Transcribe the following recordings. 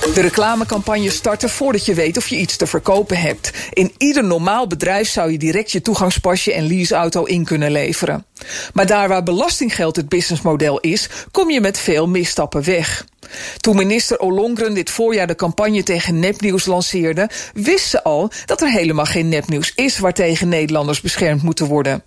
De reclamecampagne starten voordat je weet of je iets te verkopen hebt. In ieder normaal bedrijf zou je direct je toegangspasje en leaseauto in kunnen leveren. Maar daar waar belastinggeld het businessmodel is, kom je met veel misstappen weg. Toen minister Ollongren dit voorjaar de campagne tegen nepnieuws lanceerde, wist ze al dat er helemaal geen nepnieuws is waartegen Nederlanders beschermd moeten worden.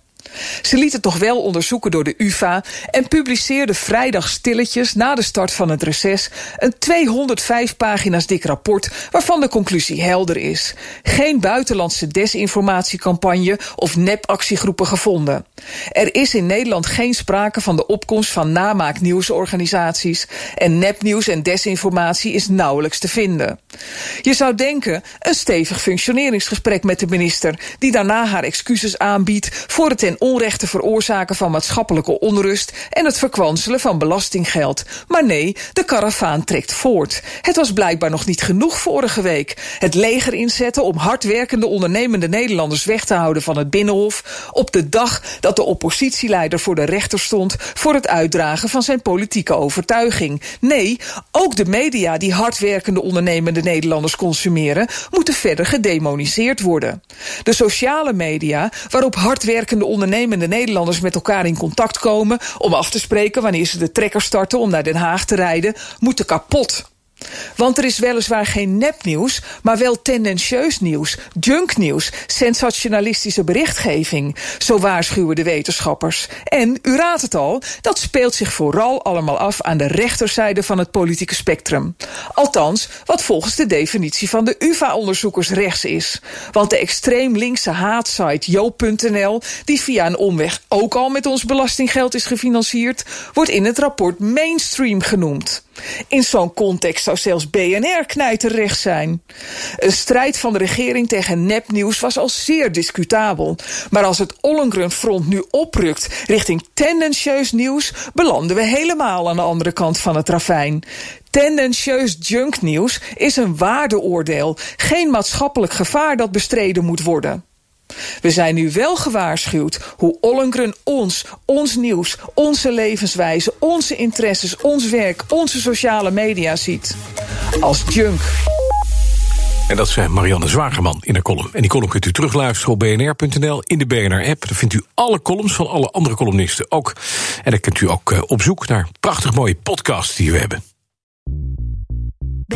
Ze liet het toch wel onderzoeken door de UvA en publiceerde vrijdag stilletjes na de start van het reces een 205 pagina's dik rapport waarvan de conclusie helder is. Geen buitenlandse desinformatiecampagne of nepactiegroepen gevonden. Er is in Nederland geen sprake van de opkomst van namaaknieuwsorganisaties en nepnieuws en desinformatie is nauwelijks te vinden. Je zou denken een stevig functioneringsgesprek met de minister die daarna haar excuses aanbiedt voor het ten onrechte veroorzaken van maatschappelijke onrust en het verkwanselen van belastinggeld. Maar nee, de karavaan trekt voort. Het was blijkbaar nog niet genoeg vorige week. Het leger inzetten om hardwerkende ondernemende Nederlanders weg te houden van het Binnenhof op de dag dat de oppositieleider voor de rechter stond voor het uitdragen van zijn politieke overtuiging. Nee, ook de media die hardwerkende ondernemende Nederlanders consumeren, moeten verder gedemoniseerd worden. De sociale media, waarop hardwerkende ondernemende Nederlanders met elkaar in contact komen om af te spreken wanneer ze de trekker starten om naar Den Haag te rijden, moeten kapot. Want er is weliswaar geen nepnieuws, maar wel tendentieus nieuws, junknieuws, sensationalistische berichtgeving. Zo waarschuwen de wetenschappers. En, u raadt het al, dat speelt zich vooral allemaal af aan de rechterzijde van het politieke spectrum. Althans, wat volgens de definitie van de UvA-onderzoekers rechts is. Want de extreem linkse haatsite joop.nl, die via een omweg ook al met ons belastinggeld is gefinancierd, wordt in het rapport mainstream genoemd. In zo'n context zelfs BNR knijterrecht zijn. Een strijd van de regering tegen nepnieuws was al zeer discutabel. Maar als het Ollengren-front nu oprukt richting tendentieus nieuws... belanden we helemaal aan de andere kant van het ravijn. Tendentieus junknieuws is een waardeoordeel, geen maatschappelijk gevaar dat bestreden moet worden. We zijn nu wel gewaarschuwd hoe Ollengren ons, ons nieuws, onze levenswijze, onze interesses, ons werk, onze sociale media ziet. Als junk. En dat zei Marianne Zwagerman in haar column. En die column kunt u terugluisteren op bnr.nl in de BNR-app. Daar vindt u alle columns van alle andere columnisten ook. En dan kunt u ook eh, op zoek naar prachtig mooie podcasts die we hebben.